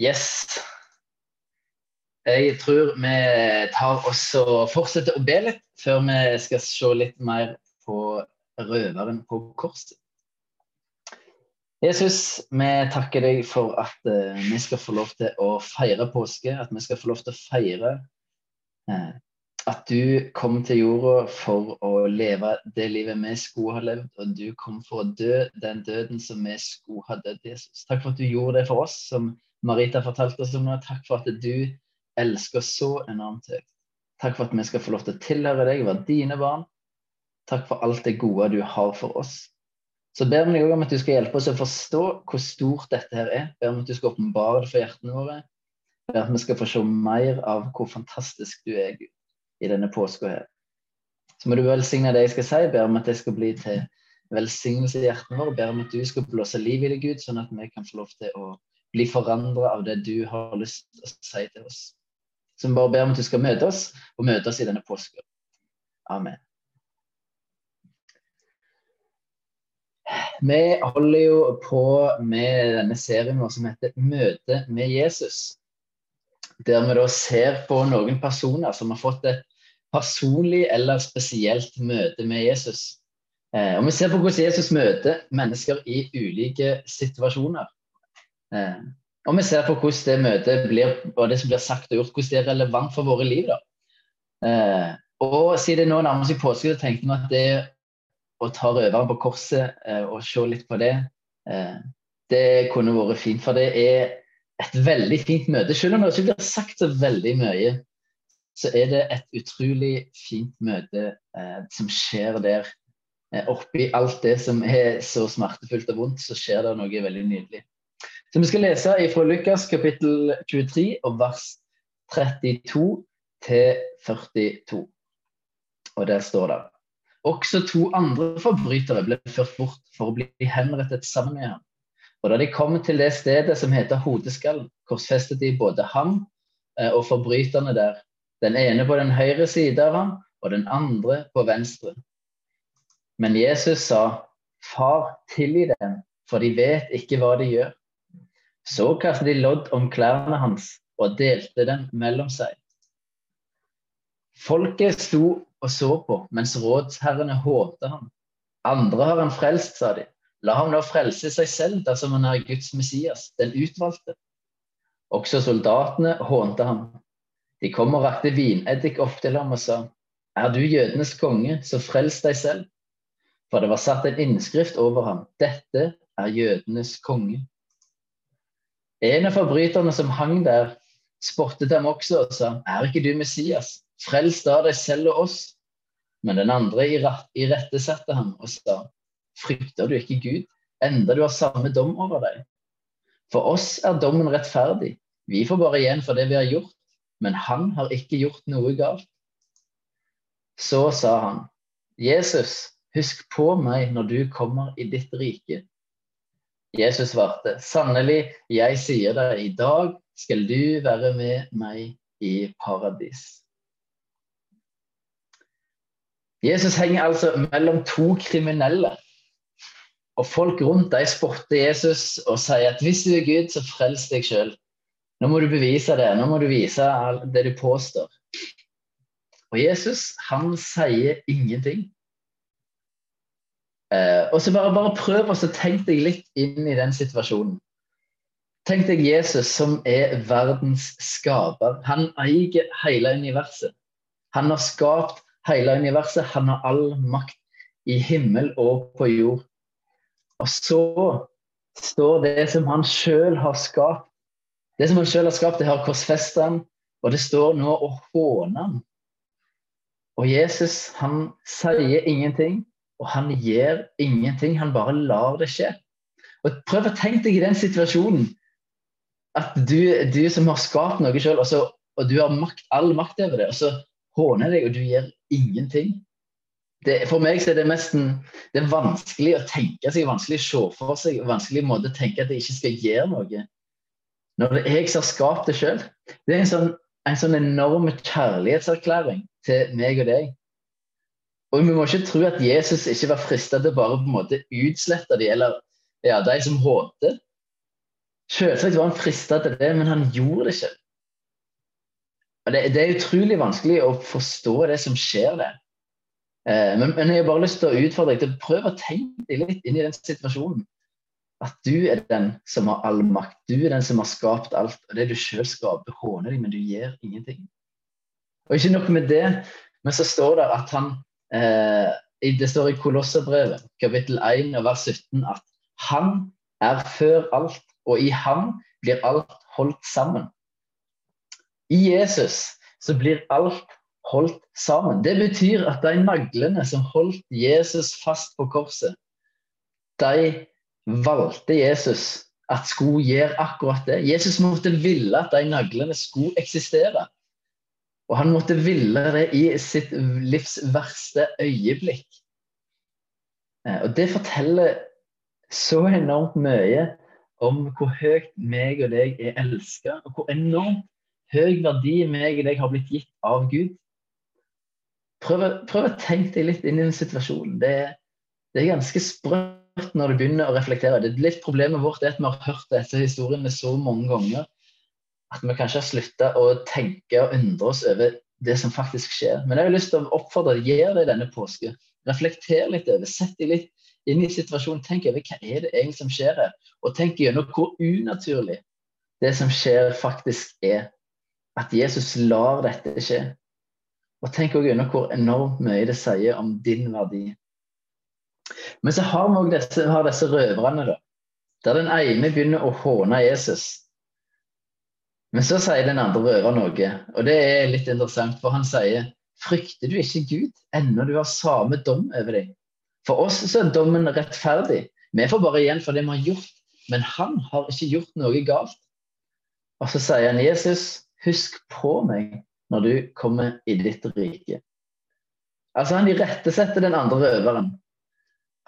Yes. Jeg tror vi tar også fortsetter å be litt før vi skal se litt mer på røveren på korset. Jesus, vi takker deg for at uh, vi skal få lov til å feire påske. At vi skal få lov til å feire uh, at du kom til jorda for å leve det livet vi skulle ha levd, og du kom for å dø den døden som vi skulle ha dødd, Jesus. Takk for at du gjorde det for oss, som Marita fortalte oss om nå. Takk for at du elsker så enormt høyt. Takk for at vi skal få lov til å tilhøre deg, være dine barn. Takk for alt det gode du har for oss. Så ber vi om at du skal hjelpe oss å forstå hvor stort dette her er. Ber om at du skal åpenbare det for hjertene våre. Ber at vi skal få se mer av hvor fantastisk du er, Gud, i denne påska her. Så må du velsigne det jeg skal si. Ber om at det skal bli til velsignelse i hjertene våre. Ber om at du skal blåse liv i det, Gud, sånn at vi kan få lov til å bli forandra av det du har lyst til å si til oss. Så vi bare ber om at du skal møte oss, og møte oss i denne påsken. Amen. Vi holder jo på med denne serien vår som heter 'Møte med Jesus'. Der vi da ser på noen personer som har fått et personlig eller spesielt møte med Jesus. Eh, og Vi ser på hvordan Jesus møter mennesker i ulike situasjoner. Eh, og vi ser på hvordan det møtet blir, og det som blir sagt og gjort, hvordan det er relevant for våre liv. Eh, og siden det nå nærmer seg påske, så tenkte vi at det å ta røveren på korset eh, og se litt på det, eh, det kunne vært fint. For det er et veldig fint møte. Selv om det ikke blir sagt så veldig mye, så er det et utrolig fint møte eh, som skjer der. Eh, oppi alt det som er så smertefullt og vondt, så skjer det noe veldig nydelig. Så Vi skal lese fra Lukas kapittel 23 og vers 32 til 42. Og der står det Også to andre forbrytere ble ført bort for å bli henrettet sammen med ham. Og da de kom til det stedet som heter Hodeskallen, korsfestet de både ham eh, og forbryterne der. Den ene på den høyre side av ham, og den andre på venstre. Men Jesus sa, Far, tilgi dem, for de vet ikke hva de gjør. Så kastet de lodd om klærne hans og delte dem mellom seg. Folket sto og så på mens rådsherrene hånte ham. Andre har han frelst, sa de. La ham nå frelse seg selv dersom han er Guds Messias, den utvalgte. Også soldatene hånte ham. De kom og rakte vineddik opp til ham og sa, Er du jødenes konge, så frels deg selv. For det var satt en innskrift over ham. Dette er jødenes konge. En av forbryterne som hang der, spottet ham også og sa, Er ikke du Messias? Frels da deg selv og oss. Men den andre irettesatte ham og sa, Frykter du ikke Gud, enda du har samme dom over deg? For oss er dommen rettferdig. Vi får bare igjen for det vi har gjort, men han har ikke gjort noe galt. Så sa han, Jesus, husk på meg når du kommer i ditt rike. Jesus svarte, sannelig, jeg sier deg, i dag skal du være med meg i paradis. Jesus henger altså mellom to kriminelle. Og folk rundt deg spotter Jesus og sier at hvis du er Gud, så frels deg sjøl. Nå må du bevise det. Nå må du vise det du påstår. Og Jesus, han sier ingenting. Eh, og så bare, bare prøv å tenke deg litt inn i den situasjonen. Tenk deg Jesus som er verdens skaper. Han eier hele universet. Han har skapt hele universet. Han har all makt i himmel og på jord. Og så står det som han sjøl har skapt. Det som han sjøl har skapt, det har korsfesta han, og det står nå å håne han. Og Jesus, han sier ingenting. Og han gjør ingenting, han bare lar det skje. Og Prøv å tenke deg i den situasjonen at du, du som har skapt noe sjøl, og, og, du har makt, all makt over det, og så håner deg, og du gjør ingenting. Det, for meg er det nesten det er vanskelig å tenke seg, vanskelig å se for seg, vanskelig måte å tenke at jeg ikke skal gjøre noe. Når det er jeg som har skapt det sjøl. Det er en sånn, en sånn enorm kjærlighetserklæring til meg og deg. Og vi må ikke tro at Jesus ikke var frista til bare på en måte utslette de, eller ja, de som håpte. Selvsagt var han frista til det, men han gjorde det ikke. Det, det, er utrolig vanskelig å forstå det som skjer der. Eh, men, men, jeg har bare lyst til å utfordre deg til å prøve å tenke deg litt inn i den situasjonen. At du er den som har all makt. Du er den som har skapt alt. Og det du sjøl skaper, håner deg, men du gjør ingenting. Og ikke nok med det, men så står det at han Det står i Kolosserbrevet, kapittel 1 vers 17, at han er før alt, og i ham blir alt holdt sammen. I Jesus så blir alt holdt sammen. Det betyr at de naglene som holdt Jesus fast på korset, de valgte Jesus at skulle gjøre akkurat det. Jesus måtte ville at de naglene skulle eksistere. Og han måtte ville det i sitt livs verste øyeblikk. Eh, og det forteller så enormt mye om hvor høyt meg og deg er elska, og hvor enormt høy verdi meg og deg har blitt gitt av Gud. Prøv, å tenke deg litt inn i den situasjonen. Det, det, er ganske sprøtt når du begynner å reflektere. Det er litt Problemet vårt er at vi har hørt disse historiene så mange ganger at vi kanskje har slutta å tenke og undre oss over det som faktisk skjer. Men jeg har lyst til å oppfordre deg, gjør det denne påske. Reflekter litt over, sett deg litt inn i situasjonen. Tenk over hva er det egentlig som skjer her. Og tenk gjennom hvor unaturlig det som skjer, faktisk er. At Jesus lar dette skje. Og tenk også gjennom hvor enormt mye det sier om din verdi. Men så har vi òg disse, disse røverne, da. Der den ene begynner å håne Jesus. Men så sier den andre røver noe, og det er litt interessant, for han sier Frykter du ikke Gud ennå du har samme dom over deg? For oss så er dommen rettferdig. Vi får bare igjen for det vi har gjort, men han har ikke gjort noe galt. Og så sier han Jesus, husk på meg når du kommer i ditt rike. Altså Han irettesetter den andre røveren.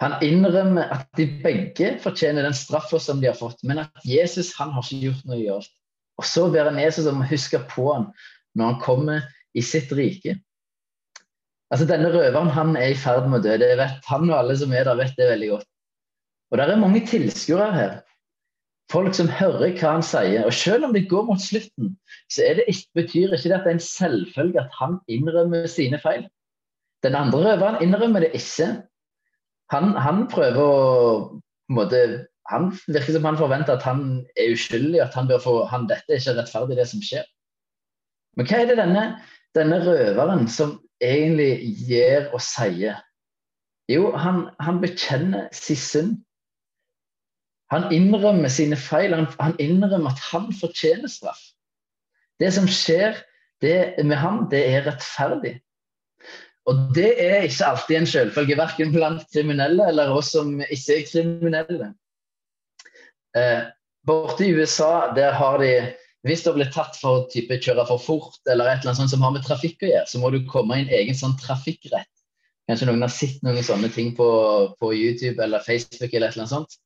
Han innrømmer at de begge fortjener den straffa som de har fått, men at Jesus han har ikke gjort noe galt. Og så ber han Jesus om å huske på han når han kommer i sitt rike. Altså Denne røveren han er i ferd med å dø. Det vet Han og alle som er der, vet det veldig godt. Og det er mange tilskuere her folk som hører hva han sier. Og selv om det går mot slutten, så det ikke, betyr ikke det at det er en selvfølge at han innrømmer sine feil. Den andre røveren innrømmer det ikke. Han, han prøver å måte, Han virker som han forventer at han er uskyldig, at han bør få, han, dette er ikke rettferdig, det som skjer. Men hva er det denne, denne røveren som egentlig gjør og sier? Jo, han, han bekjenner sin synd. Han innrømmer sine feil. Han, han innrømmer at han fortjener straff. Det som skjer det, med ham, det er rettferdig. Og det er ikke alltid en selvfølge, verken blant kriminelle eller oss som ikke er kriminelle. Eh, borte i USA der har de hvis du blitt tatt for å kjøre for fort, eller et eller annet sånt som har med trafikk å gjøre, så må du komme i en egen sånn trafikkrett. Kanskje noen har sett noen sånne ting på, på YouTube eller Facebook eller et eller annet sånt.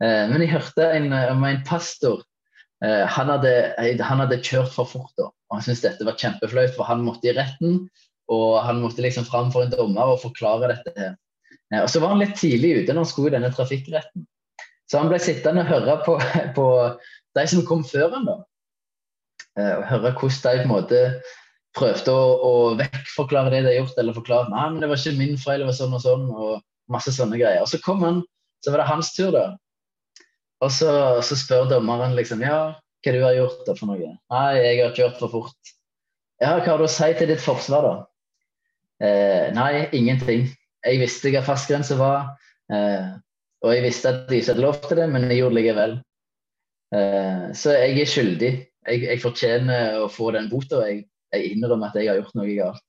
Eh, men jeg hørte en, eh, om en pastor. Eh, han hadde, han hadde kjørt for fort. Da. og Han syntes dette var kjempeflaut, for han måtte i retten. Og han måtte liksom fram for en dommer og forklare dette. her. Og Så var han litt tidlig ute når han skulle i denne trafikkretten. Så han ble sittende og høre på, på de som kom før han da. Og høre hvordan de på en måte prøvde å, å vekkforklare det de har gjort, eller forklare nei, men det var ikke min feil, det var sånn og sånn, og masse sånne greier. Og så kom han, så var det hans tur, da. Og så, så, spør dommeren liksom ja, hva du har gjort da for noe. Nei, jeg har kjørt for fort. Ja, hva har du å si til ditt forsvar, da? Eh, nei, ingenting. Jeg visste hva fartsgrensa var. Eh, og jeg visste at de ikke hadde lov til det, men jeg gjorde det likevel. Eh, så jeg er skyldig. Jeg, jeg, fortjener å få den bota. Jeg, jeg innrømmer at jeg har gjort noe galt.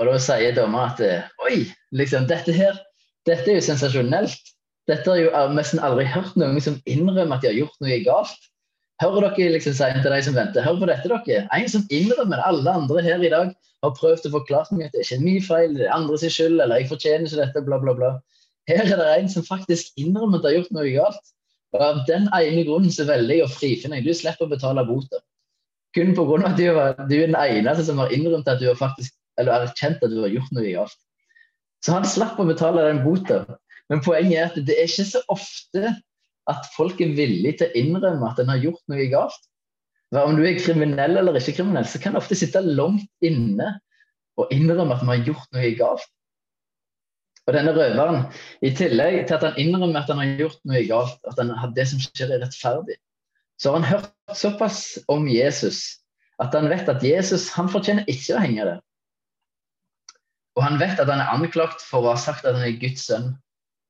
Og da sier dommeren at eh, oi, liksom, dette her, dette er jo sensasjonelt. Dette har jo nesten aldri hørt noen som innrømmer at de har gjort noe galt. Hører dere liksom si til de som venter, hør på dette, dere. En som innrømmer det. Alle andre her i dag har prøvd å forklare meg at det er ikke min feil, det er andres skyld, eller jeg fortjener ikke dette, bla, bla, bla. Her er det en som faktisk innrømmer at de har gjort noe galt. Og Av den ene grunnen så velger jeg å frifinne deg. Du slipper å betale bota. Kun pga. at du, er den eneste som har innrømt at du har faktisk, eller erkjent at du har gjort noe galt. Så han slapp å betale den bota. Men poenget er at det er ikke så ofte at folk er villige til å innrømme at en har gjort noe galt. Om du er kriminell eller ikke kriminell, så kan du ofte sitte langt inne og innrømme at vi har gjort noe galt. Og denne røveren, i tillegg til at han innrømmer at han har gjort noe galt, at han, det som skjer er rettferdig, så har han hørt såpass om Jesus at han vet at Jesus han fortjener ikke å henge der. Og han vet at han er anklagt for å ha sagt at han er Guds sønn.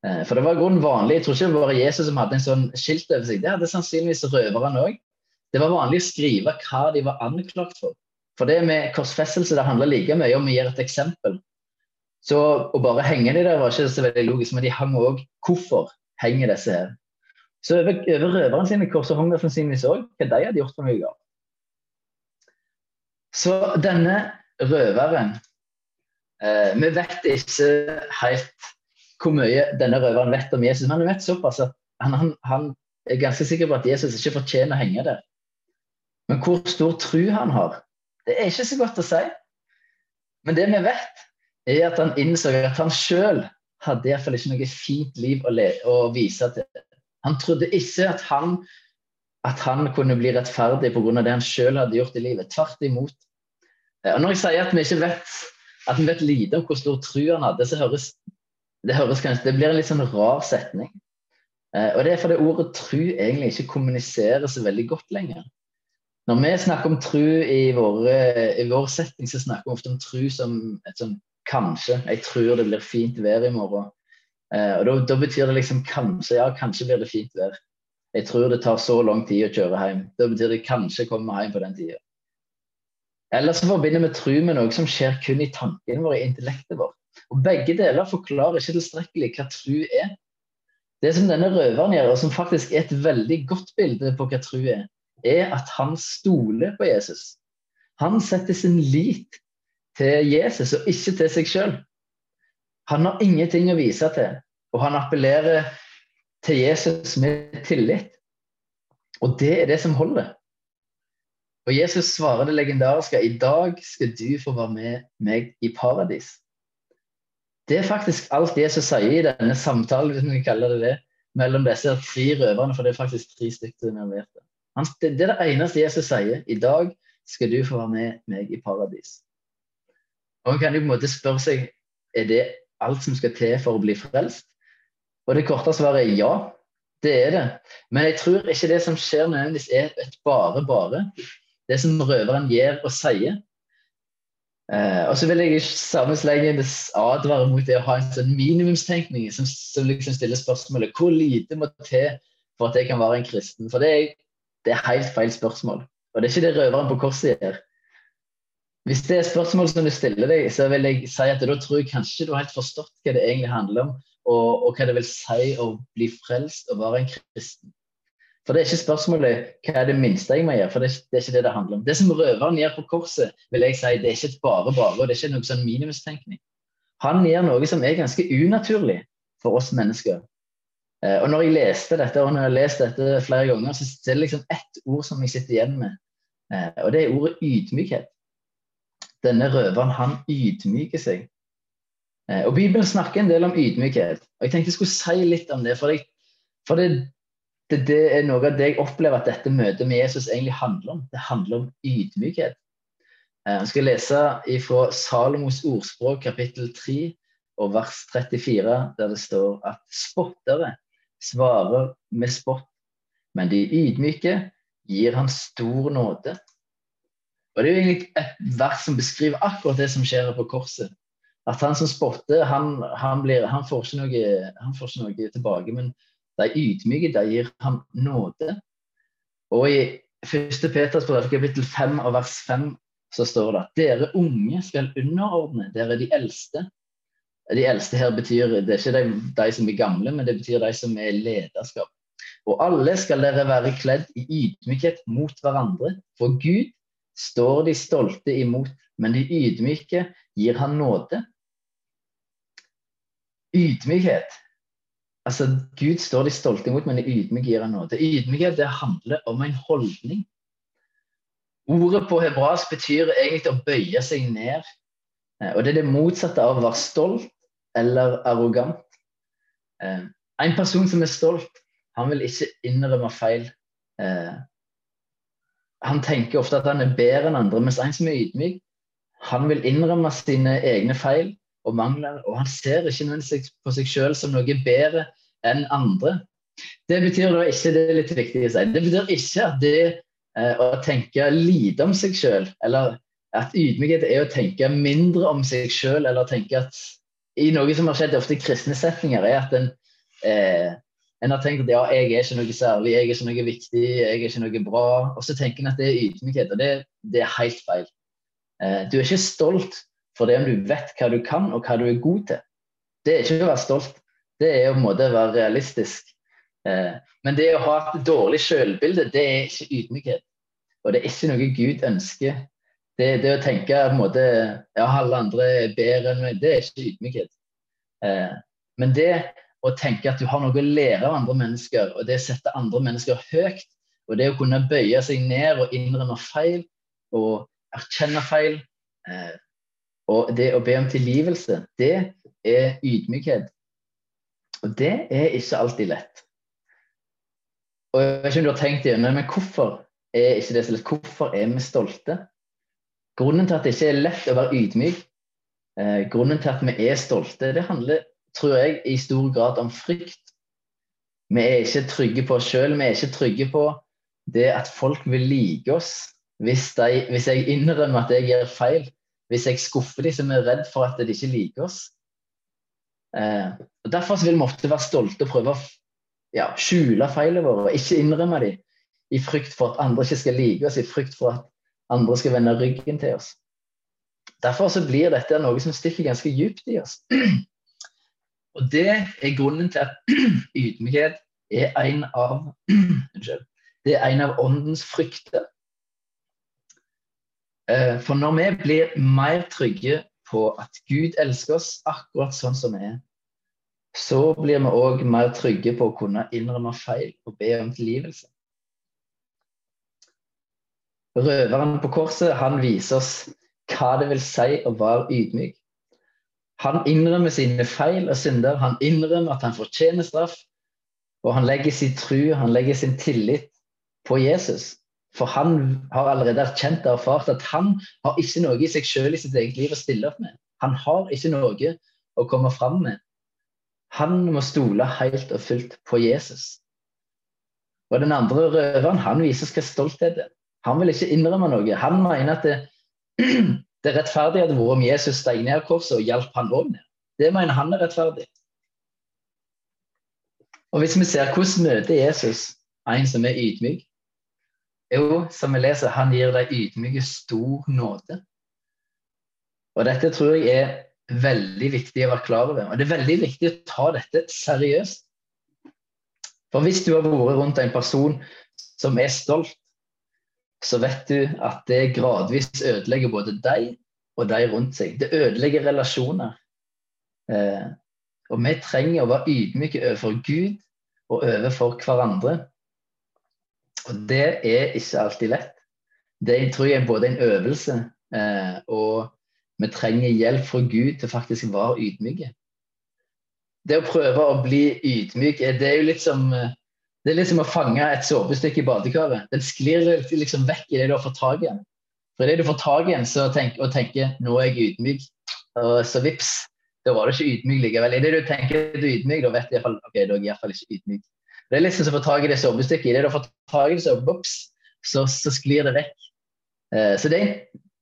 Eh, for det var grunn vanlig, Jeg tror ikke det var Jesus som hadde en sånn skilt over seg. Det hadde sannsynligvis røverne òg. Det var vanlig å skrive hva de var anklagt for. For det med korsfestelse det handler like mye om å gi et eksempel. Så å bare henge de der var ikke så veldig logisk, men de hang òg hvorfor henger disse her. Så over, over røverne sine kors og hang det sannsynligvis òg hva de hadde gjort for noe galt. Så denne røveren Eh, vi vet ikke helt hvor mye denne røveren vet om Jesus, men vi vet såpass at han, han, han, er ganske sikker på at Jesus ikke fortjener å henge der. Men hvor stor tro han har, det er ikke så godt å si. Men det vi vet, er at han innså at han sjøl hadde iallfall ikke noe fint liv å, å, vise til. Han trodde ikke at han, at han kunne bli rettferdig pga. det han sjøl hadde gjort i livet. Tvert imot. Eh, og når jeg sier at vi ikke vet at vi vet lite om hvor stor tro han hadde, så høres det, høres kanskje, det blir en litt sånn rar setning. Eh, og det er fordi ordet tru egentlig ikke kommuniserer så veldig godt lenger. Når vi snakker om tru i, i vår setting, så snakker vi ofte om tru som et sånn kanskje. Jeg tror det blir fint vær i morgen. Eh, og da, da, betyr det liksom kanskje. Ja, kanskje blir det fint vær. Jeg tror det tar så lang tid å kjøre hjem. Da betyr det kanskje kommer hjem på den tida. Eller så forbinder vi tro med noe som skjer kun i tankene våre, i intellektet vårt. Og Begge deler forklarer ikke tilstrekkelig hva tro er. Det som denne røveren gjør, og som faktisk er et veldig godt bilde på hva tro er, er at han stoler på Jesus. Han setter sin lit til Jesus og ikke til seg sjøl. Han har ingenting å vise til, og han appellerer til Jesus med tillit. Og det er det som holder. Og Jesus svarer det legendariske i dag skal du få være med meg i paradis. Det er faktisk alt Jesus sier i denne samtalen hvis vi kaller det det, mellom disse tre røverne, for det er faktisk tre stykker involverte. Det, er det eneste Jesus sier. I dag skal du få være med meg i paradis. Og Man kan jo på en måte spørre seg er det alt som skal til for å bli frelst. Og det korte svaret er ja, det er det. Men jeg tror ikke det som skjer nødvendigvis er et bare-bare det som røveren gjør og sier. Eh, og så vil jeg i samme slengen advare mot det å ha en sånn minimumstenkning som, som liksom stiller spørsmålet hvor lite må til for at jeg kan være en kristen. For det er, det er helt feil spørsmål. Og det er ikke det røveren på korset gjør. Hvis det er spørsmål som du stiller deg, så vil jeg si at da tror jeg kanskje du har helt forstått hva det egentlig handler om, og, og hva det vil si å bli frelst og være en kristen. For det er ikke spørsmålet hva er det minste jeg må gjøre, for det er, det er ikke det det handler om. Det som røveren gjør på korset, vil jeg si, det er ikke et bare-bare, og det er ikke noe sånn minimumstenkning. Han gjør noe som er ganske unaturlig for oss mennesker. Eh, og når jeg leste dette, og når jeg har lest dette flere ganger, så er det liksom ett ord som jeg sitter igjen med, eh, og det er ordet ydmykhet. Denne røveren, han ydmyker seg. Eh, og Bibelen snakker en del om ydmykhet. og Jeg tenkte jeg skulle si litt om det. For, jeg, for det, det, det, er noe av det jeg opplever at dette møtet med Jesus egentlig handler om. Det handler om ydmykhet. Eh, jeg skal lese fra Salomos ordspråk kapittel 3 og vers 34, der det står at spottere svarer med spott, men de ydmyke gir han stor nåde. Og Det er jo egentlig et vers som beskriver akkurat det som skjer på korset. At han som spotter, han, han, blir, han, får, ikke noe, han får ikke noe tilbake. men de ydmyke, de gir ham nåde. Og i 1. Peters brev, kapittel 5 og vers 5, så står det at dere unge skal underordne dere de eldste. De eldste her betyr det er ikke de, de som er gamle, men det betyr de som er lederskap. Og alle skal dere være kledd i ydmykhet mot hverandre, for Gud står de stolte imot, men de ydmyke gir han nåde. Ydmykhet Altså, Gud står de stolte imot, men de ydmyke gir han nåde. Ydmykhet det handler om en holdning. Ordet på hebraisk betyr egentlig å bøye seg ned. Eh, og det er det motsatte av å være stolt eller arrogant. Eh, en person som er stolt, Han vil ikke innrømme feil. Han tenker ofte at han er bedre enn andre, mens en som er ydmyk, han vil innrømme sine egne feil og mangler, og han ser ikke nødvendigvis på seg selv som noe bedre enn andre. Det betyr da ikke det er litt viktig å si, det betyr ikke at det eh, å tenke lite om seg selv, eller at ydmykhet er å tenke mindre om seg selv, eller tenke at i noe som har skjedd ofte i kristne setninger, er at en, eh, en har tenkt at ja, jeg er ikke noe særlig, jeg er ikke noe viktig, jeg er ikke noe bra. Og så tenker en at det er ydmykhet, og det, det er helt feil. Eh, du er ikke stolt for det om du vet hva du kan og hva du er god til. Det er ikke å være stolt, det er å måte være realistisk. Eh, men det å ha et dårlig selvbilde, det er ikke ydmykhet. Og det er ikke noe Gud ønsker det, det, å tenke på en måte ja, alle andre er bedre enn meg, det er ikke ydmykhet. Eh, men det å tenke at du har noe å lære av andre mennesker, og det å sette andre mennesker høyt, og det å kunne bøye seg ned og innrømme feil og erkjenne feil, eh, og det å be om tilgivelse, det er ydmykhet. Og det er ikke alltid lett. Og jeg vet ikke om du har tenkt igjennom, men hvorfor er ikke det så lett? Hvorfor er vi stolte? Grunnen til at det ikke er lett å være ydmyk, eh, grunnen til at vi er stolte, det handler, tror jeg, i stor grad om frykt. Vi er ikke trygge på oss sjøl, vi er ikke trygge på det at folk vil like oss. Hvis, de, hvis jeg innrømmer at jeg gjør feil, hvis jeg skuffer dem som er redd for at de ikke liker oss. Eh, og Derfor vil vi ofte være stolte og prøve å ja, skjule feilene våre og ikke innrømme dem i frykt for at andre ikke skal like oss, i frykt for at andre skal vende ryggen til oss. Derfor så blir dette noe som stikker ganske dypt i oss. Og det er grunnen til at ydmykhet er en av det er en av åndens frykter. Eh, for når vi blir mer trygge på at Gud elsker oss akkurat sånn som vi er, så blir vi òg mer trygge på å kunne innrømme feil og be om tilgivelse. Røveren på korset han viser oss hva det vil si å være ydmyk. Han innrømmer sine feil og synder. Han innrømmer at han fortjener straff. Og han legger sin tru, han legger sin tillit på Jesus. For han har allerede erkjent og erfart at han har ikke noe i seg selv i sitt eget liv å stille opp med. Han har ikke noe å komme fram med. Han må stole helt og fullt på Jesus. Og den andre røveren han viser hva stolthet. Han vil ikke innrømme noe. Han mener at det, det rettferdige hadde vært om Jesus steg ned av korset og hjalp han òg ned. Det mener han er rettferdig. Og hvis vi ser hvordan møter Jesus en som er ydmyk Jo, som vi leser, han gir de ydmyke stor nåde. Og dette tror jeg er veldig viktig å være klar over. Og det er veldig viktig å ta dette seriøst. For hvis du har vært rundt en person som er stolt, så vet du at det gradvis ødelegger både deg og de rundt seg. Det ødelegger relasjoner. Eh, og vi trenger å være ydmyke overfor Gud og overfor hverandre. Og det er ikke alltid lett. Det tror jeg er både en øvelse, eh, og vi trenger hjelp fra Gud til faktisk å være ydmyke. Det å prøve å bli ydmyk, det er jo litt som eh, det er liksom å fange et såpestykke i badekaret. Den sklir liksom vekk i det du har fått tak i. den. For idet du får tak i den tenk, og tenker 'nå er jeg ydmyk', og så vips, da var du ikke ydmyk likevel. Idet du tenker du er ydmyk, da vet du iallfall ok, da er iallfall ikke ydmyk. Det er liksom å få tak i det såpestykket. Idet du har fått tak i det, så, ups, så, så sklir det vekk. Eh, så det er,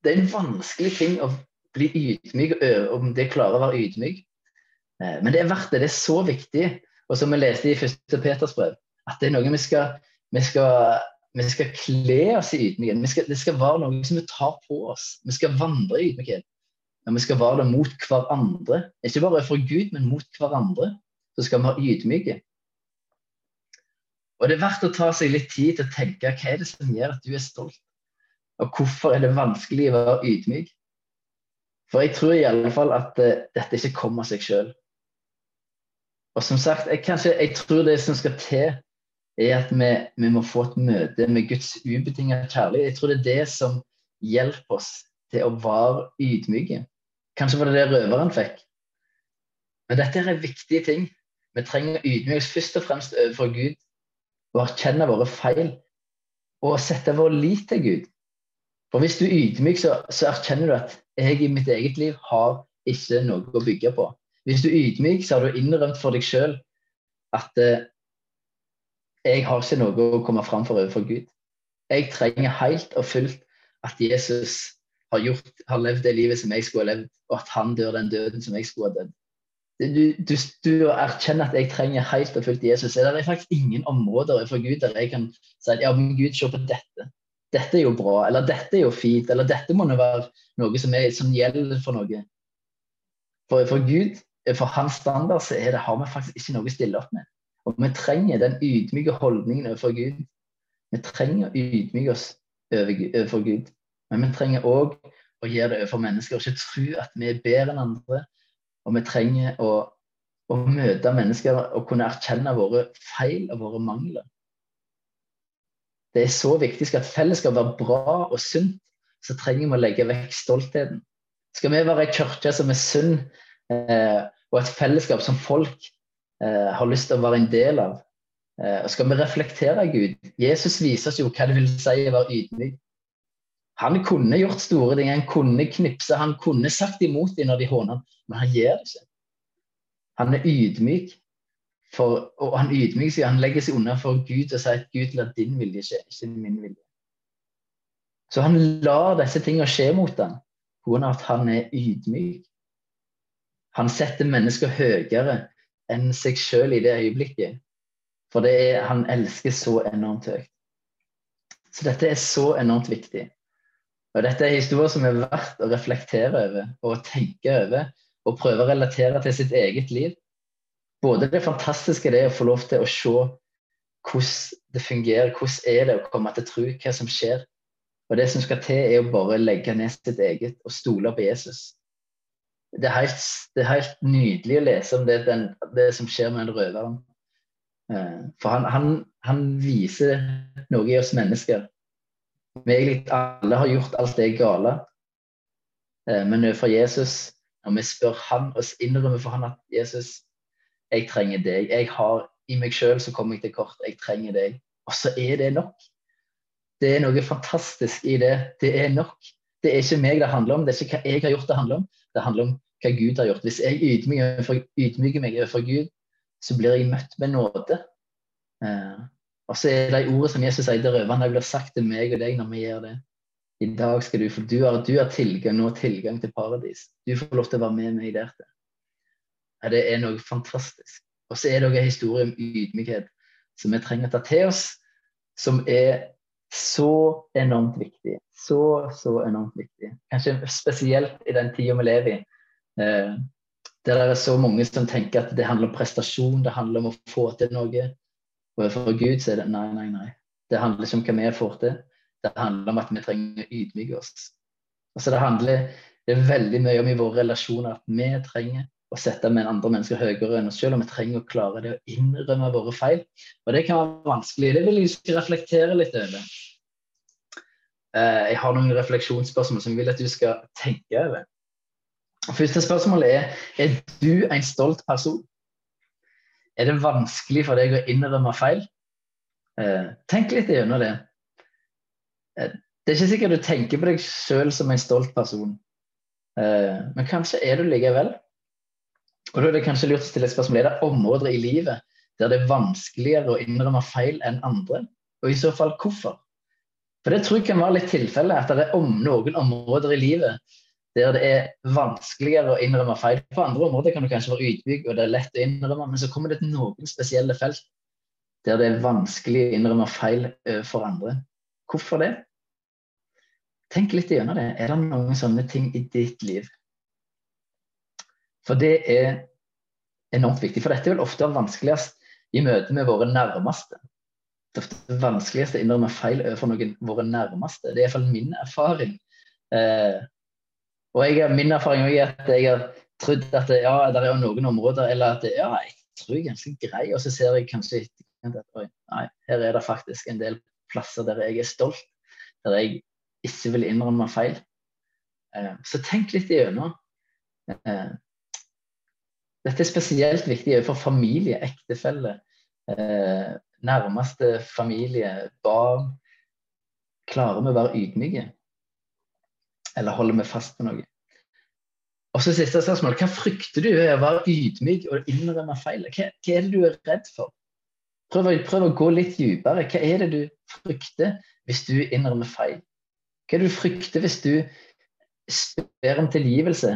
det er, en vanskelig ting å bli ydmyk, om det klarer å være ydmyk. Eh, men det er verdt det. Det er så viktig. Og som vi leste i første Peters brev, at det er noe vi skal, vi skal, vi skal kle oss i ydmykhet. Det skal være noe som vi tar på oss. Vi skal vandre i ydmykhet. Men vi skal være det mot hverandre. Ikke bare for Gud, men mot hverandre. Så skal vi være ydmyke. Og det er verdt å ta seg litt tid til å tenke hva er det som gjør at du er stolt? Og hvorfor er det vanskelig å være ydmyk? For jeg tror i alle fall at uh, dette ikke kommer av seg sjøl. Og som sagt, jeg, kanskje, jeg tror det som skal til, er at vi, vi, må få et møte med Guds ubetinget kjærlighet. Jeg tror det er det som hjelper oss til å være ydmyke. Kanskje var det det røveren fikk. Men dette er viktige ting. Vi trenger å oss først og fremst overfor Gud, og erkjenne våre feil og sette vår lit til Gud. For hvis du er ydmyk, så, så erkjenner du at jeg i mitt eget liv har ikke noe å bygge på. Hvis du er ydmyk, så har du innrømt for deg sjøl at eh, jeg har ikke noe å komme fram for overfor Gud. Jeg trenger helt og fullt at Jesus har, gjort, har levd det livet som jeg skulle ha levd, og at han dør den døden som jeg skulle ha dødd. Du, du, du, erkjenner at jeg trenger helt og fullt Jesus. Det er faktisk ingen områder for Gud der jeg kan si at ja, men Gud, se på dette. Dette er jo bra, eller dette er jo fint, eller dette må være noe som, er, som gjelder for noe. For, for Gud, for hans standard, så det, har vi faktisk ikke noe å stille opp med. Og vi trenger den ydmyke holdningen overfor Gud. Vi trenger å ydmyke oss overfor Gud. Men vi trenger òg å gjøre det overfor mennesker, og ikke tro at vi er bedre enn andre. Og vi trenger å, å møte mennesker og kunne erkjenne våre feil og våre mangler. Det er så viktig. Skal et fellesskap være bra og sunt, så trenger vi å legge vekk stoltheten. Skal vi være ei kirke som er sunn, eh, og et fellesskap som folk eh, har lyst til å være en del av, eh, skal vi reflektere Gud Jesus viser oss jo hva det vil si å være ydmyk. Han kunne gjort store ting, han kunne knipse, han kunne sagt imot dem når de håner ham, men han gjør det ikke. Han er ydmyk. For, og han ydmyker seg, han legger seg unna for Gud og sier at Gud lar din vilje skje, ikke min vilje. Så han lar disse tingene skje mot ham pga. at han er ydmyk. Han setter mennesker høyere enn seg sjøl i det øyeblikket. For det er, han elsker så enormt høyt. Så dette er så enormt viktig. Og dette er historier som er verdt å reflektere over og tenke over og prøve å relatere til sitt eget liv både det fantastiske det er å få lov til å se hvordan det fungerer, hvordan er det å komme til tro, hva som skjer. Og det som skal til, er å bare legge ned sitt eget og stole på Jesus. Det er helt, det er helt nydelig å lese om det, den, det som skjer med den røveren. Eh, for han, han, han, viser noe i oss mennesker. Vi egentlig alle har gjort alt det gale. Eh, men overfor Jesus, når vi spør han og innrømmer for han at Jesus, jeg trenger deg. Jeg har I meg sjøl så kommer jeg til kort. Jeg trenger deg. Og så er det nok. Det er noe fantastisk i det. Det er nok. Det er ikke meg det handler om. Det er ikke hva jeg har gjort det handler om. Det handler om hva Gud har gjort. Hvis jeg ydmyker meg overfor Gud, så blir jeg møtt med nåde. Eh, og så er det ordet som Jesus sier til røverne, blir sagt til meg og deg når vi gjør det. I dag skal du, for du har, du har tilgang, nå tilgang til paradis. Du får lov til å være med meg der til. Ja, det er noe fantastisk. Og så er det òg en historie om ydmykhet som vi trenger å ta til oss, som er så enormt viktig. Så, så enormt viktig. Kanskje spesielt i den tida vi lever i. Eh, der det er så mange som tenker at det handler om prestasjon, det handler om å få til noe. Og for Gud så er det nei, nei, nei. Det handler ikke om hva vi får til. Det handler om at vi trenger å ydmyke oss. Altså det handler det er veldig mye om i våre relasjoner at vi trenger å sette med andre mennesker høyere enn oss selv, og vi trenger å klare det å innrømme våre feil. Og det kan være vanskelig. Det vil jeg reflektere litt over. Eh, jeg har noen refleksjonsspørsmål som jeg vil at du skal tenke over. Første spørsmålet er er du en stolt person. Er det vanskelig for deg å innrømme feil? Eh, tenk litt gjennom det. Eh, det er ikke sikkert du tenker på deg sjøl som en stolt person, men kanskje er du likevel. Og da er det kanskje lurt å stille spørsmål er det områder i livet der det er vanskeligere å innrømme feil enn andre, og i så fall hvorfor? For det tror jeg kan være litt tilfellet, at det er om noen områder i livet der det er vanskeligere å innrømme feil. På andre områder kan du kanskje være ydmyk, og det er lett å innrømme, men så kommer det til noen spesielle felt der det er vanskelig å innrømme feil for andre. Hvorfor det? Tenk litt gjennom det. Er det noen sånne ting i ditt liv for det er enormt viktig. For dette er vel ofte vanskeligst i møte med våre nærmeste. Det er ofte vanskeligst å innrømme feil overfor noen våre nærmeste. Det er iallfall min erfaring. Eh, og jeg, min erfaring er at jeg har trodd at ja, det er noen områder eller at ja, jeg tror jeg er ganske grei, og så ser jeg kanskje at nei, her er det faktisk en del plasser der jeg er stolt, der jeg ikke vil innrømme feil. Eh, så tenk litt igjennom. Eh, dette er spesielt viktig for familie, ektefelle, eh, nærmeste familie, barn, klarer vi å være ydmyke? Eller holder vi fast på noe? Og så siste spørsmål. Hva frykter du ved å være ydmyk og innrømme feil? Hva, hva, er det du er redd for? Prøv, prøv, å gå litt dypere. Hva er det du frykter hvis du innrømmer feil? Hva er det du frykter hvis du spør om tilgivelse?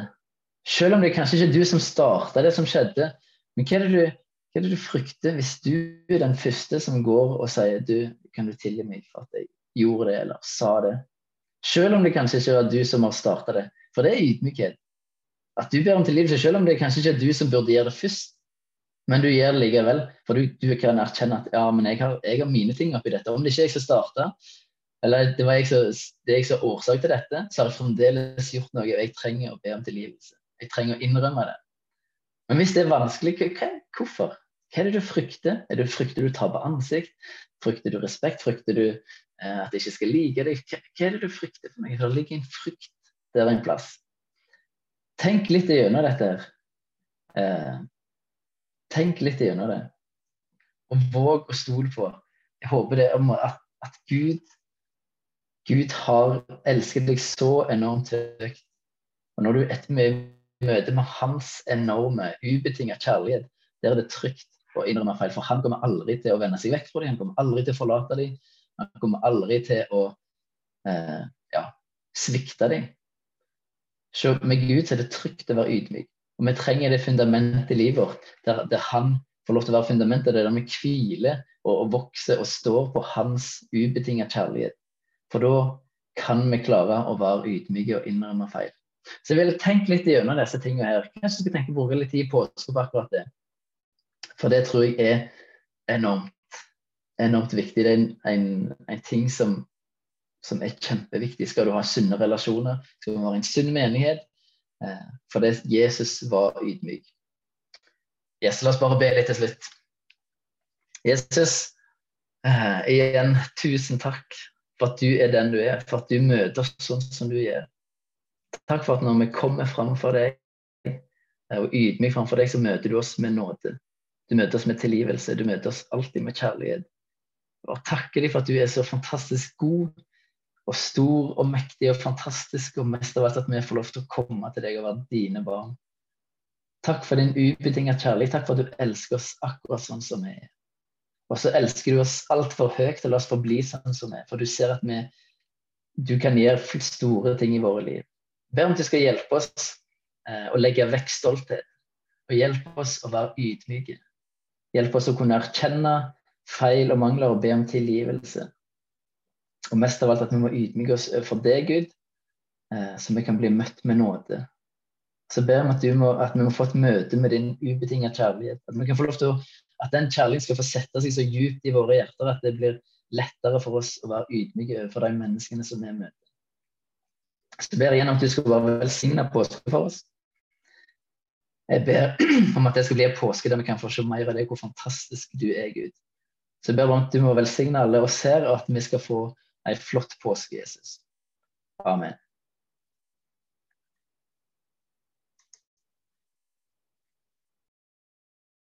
Selv om det kanskje ikke er du som starta det som skjedde. Men hva er, det du, hva er, det du, frykter hvis du er den første som går og sier du, kan du tilgi meg for at jeg gjorde det eller sa det? Selv om det kanskje ikke var du som har starta det. For det er ydmykhet. At du ber om tilgivelse, selv om det kanskje ikke er du som burde gjøre det først. Men du gjør det likevel, for du, du kan erkjenne at ja, men jeg har, jeg har, mine ting oppi dette. Om det ikke er jeg som starta, eller det var jeg som, det er årsak til dette, så har jeg fremdeles gjort noe, og jeg trenger å be om tilgivelse. Jeg trenger å innrømme det. Men hvis det er vanskelig, hva, hvorfor? Hva er det du frykter? Er det Frykter du taper ansikt? Frykter du respekt? Frykter du eh, at de ikke skal like deg? Hva, hva, er det du frykter for meg? Det ligger en frykt der en plass. Tenk litt gjennom dette. her. Eh, tenk litt gjennom det. Og våg å stole på. Jeg håper det om at, at Gud Gud har elsket deg så enormt høyt. Og når du etter møter med hans enorme, ubetinga kjærlighet, der er det trygt å innrømme feil. For han kommer aldri til å vende seg vekk fra dem, han kommer aldri til å forlate dem. Han kommer aldri til å eh, ja, svikte dem. Så med Gud er det trygt å være ydmyk. Og vi trenger det fundamentet i livet vårt, der, der, han får lov til å være fundamentet, det er der vi hviler og, og vokser og står på hans ubetinga kjærlighet. For da kan vi klare å være ydmyke og innrømme feil. Så jeg vil tenke litt gjennom disse tingene her. Kanskje du skal tenke bruke litt tid på, på akkurat det. For det tror jeg er enormt, enormt viktig. Det er en, en, en ting som som er kjempeviktig. Skal du ha sunne relasjoner, skal du ha en sunn menighet. Eh, for det Jesus var ydmyk. Yes, la oss bare be litt til slutt. Jesus, eh, igjen tusen takk for at du er den du er, for at du møter oss sånn som du gjør. Takk for at når vi kommer framfor deg eh, og ydmyk framfor deg, så møter du oss med nåde. Du møter oss med tilgivelse. Du møter oss alltid med kjærlighet. Og takker deg for at du er så fantastisk god og stor og mektig og fantastisk, og mest av alt at vi får lov til å komme til deg og være dine barn. Takk for din ubetinget kjærlighet. Takk for at du elsker oss akkurat sånn som vi er. Og så elsker du oss altfor høyt til å la oss forbli sånn som vi er. For du ser at vi, du kan gjøre store ting i våre liv. Be om at du skal hjelpe oss eh, å legge vekk stolthet. Og hjelpe oss å være ydmyke. Hjelpe oss å kunne erkjenne feil og mangler og be om tilgivelse. Og mest av alt at vi må ydmyke oss for deg, Gud, eh, så vi kan bli møtt med nåde. Så ber vi at, må, at vi må få et møte med din ubetinga kjærlighet. At vi kan få lov til å, at den kjærligheten skal få sette seg så djupt i våre hjerter at det blir lettere for oss å være ydmyke overfor de menneskene som vi møter. Så ber jeg igjen om at du skal være velsigna påske for oss. Jeg ber om at det skal bli en påske der vi kan få se mer av deg, hvor fantastisk du er, Gud. Så jeg ber om at du må velsigne alle og ser at vi skal få Ei flott påske, Jesus. Amen.